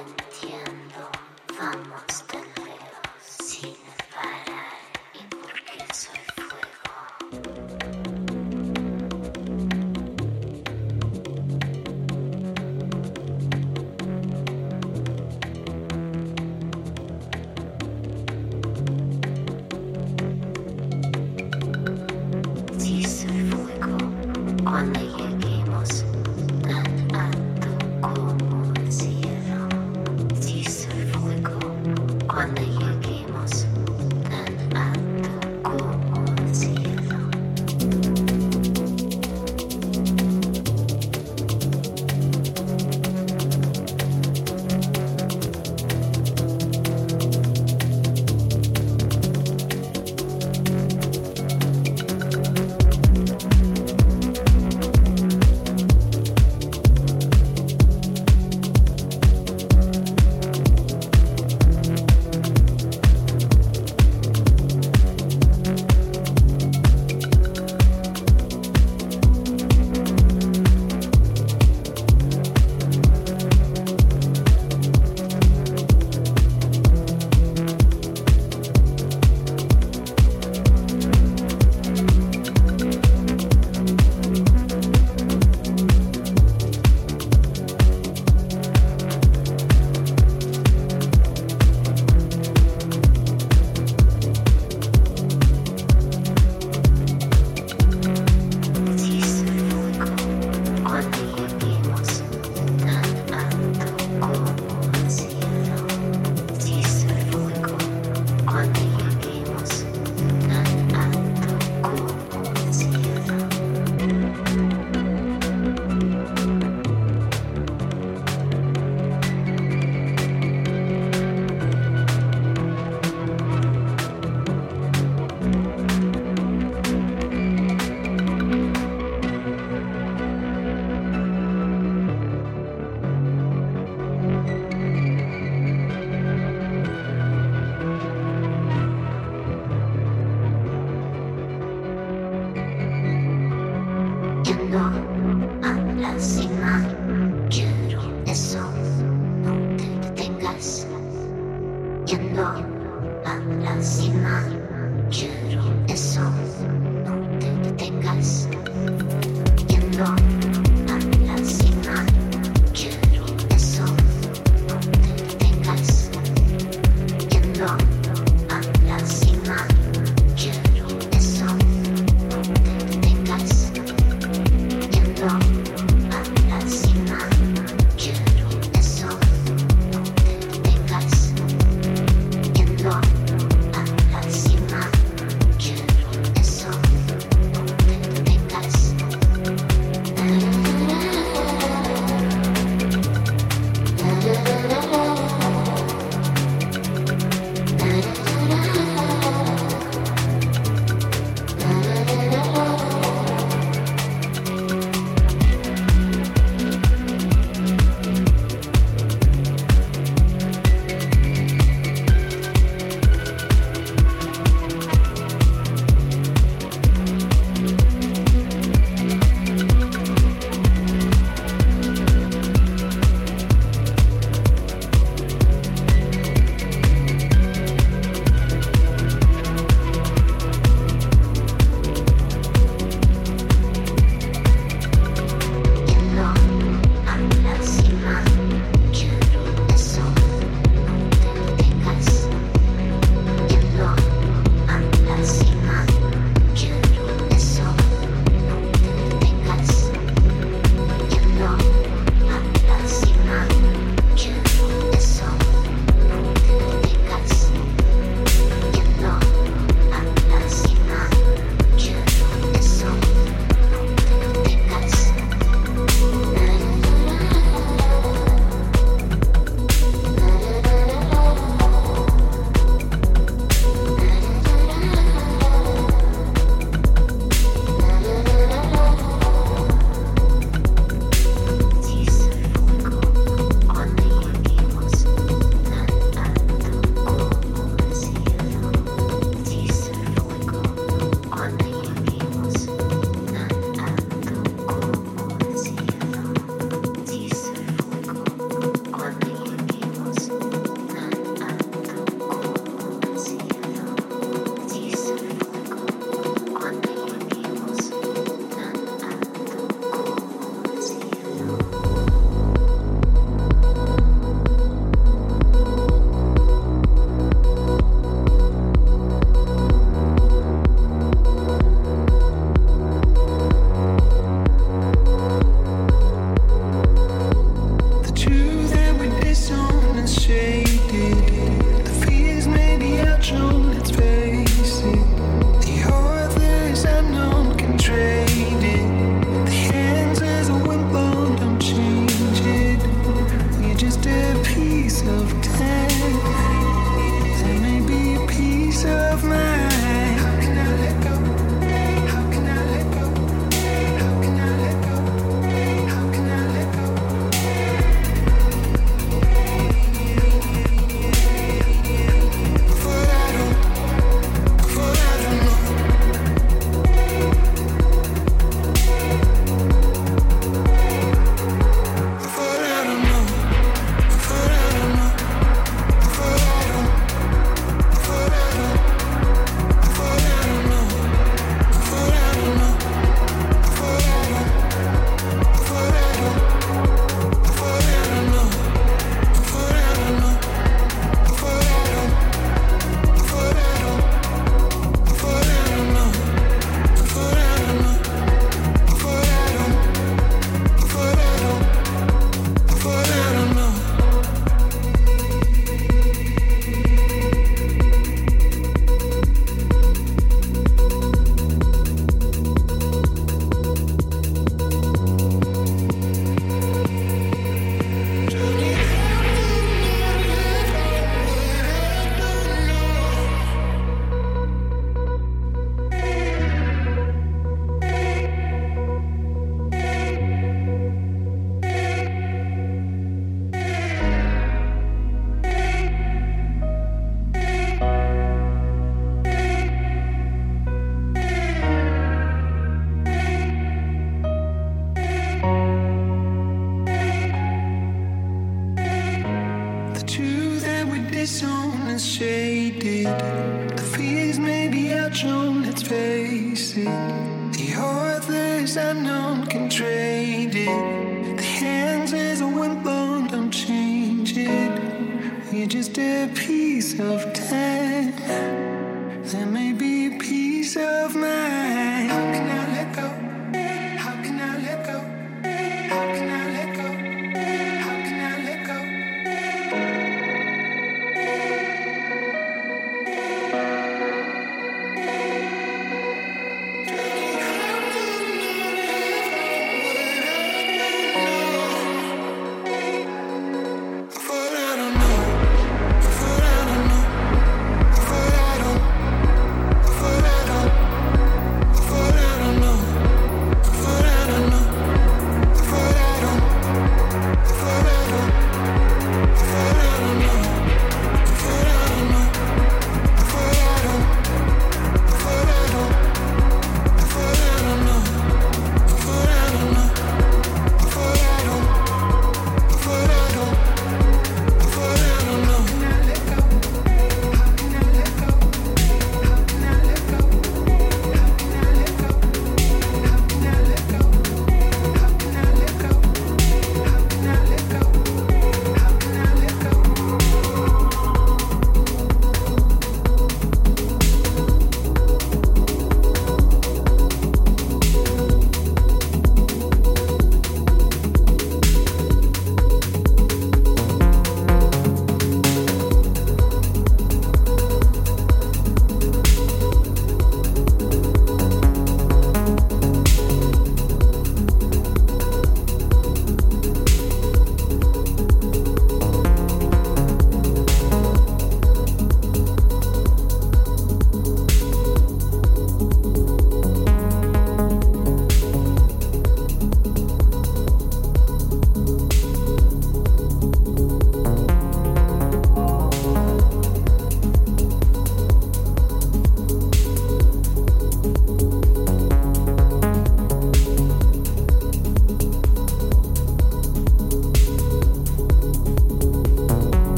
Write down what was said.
entiendo. Vamos de nuevo.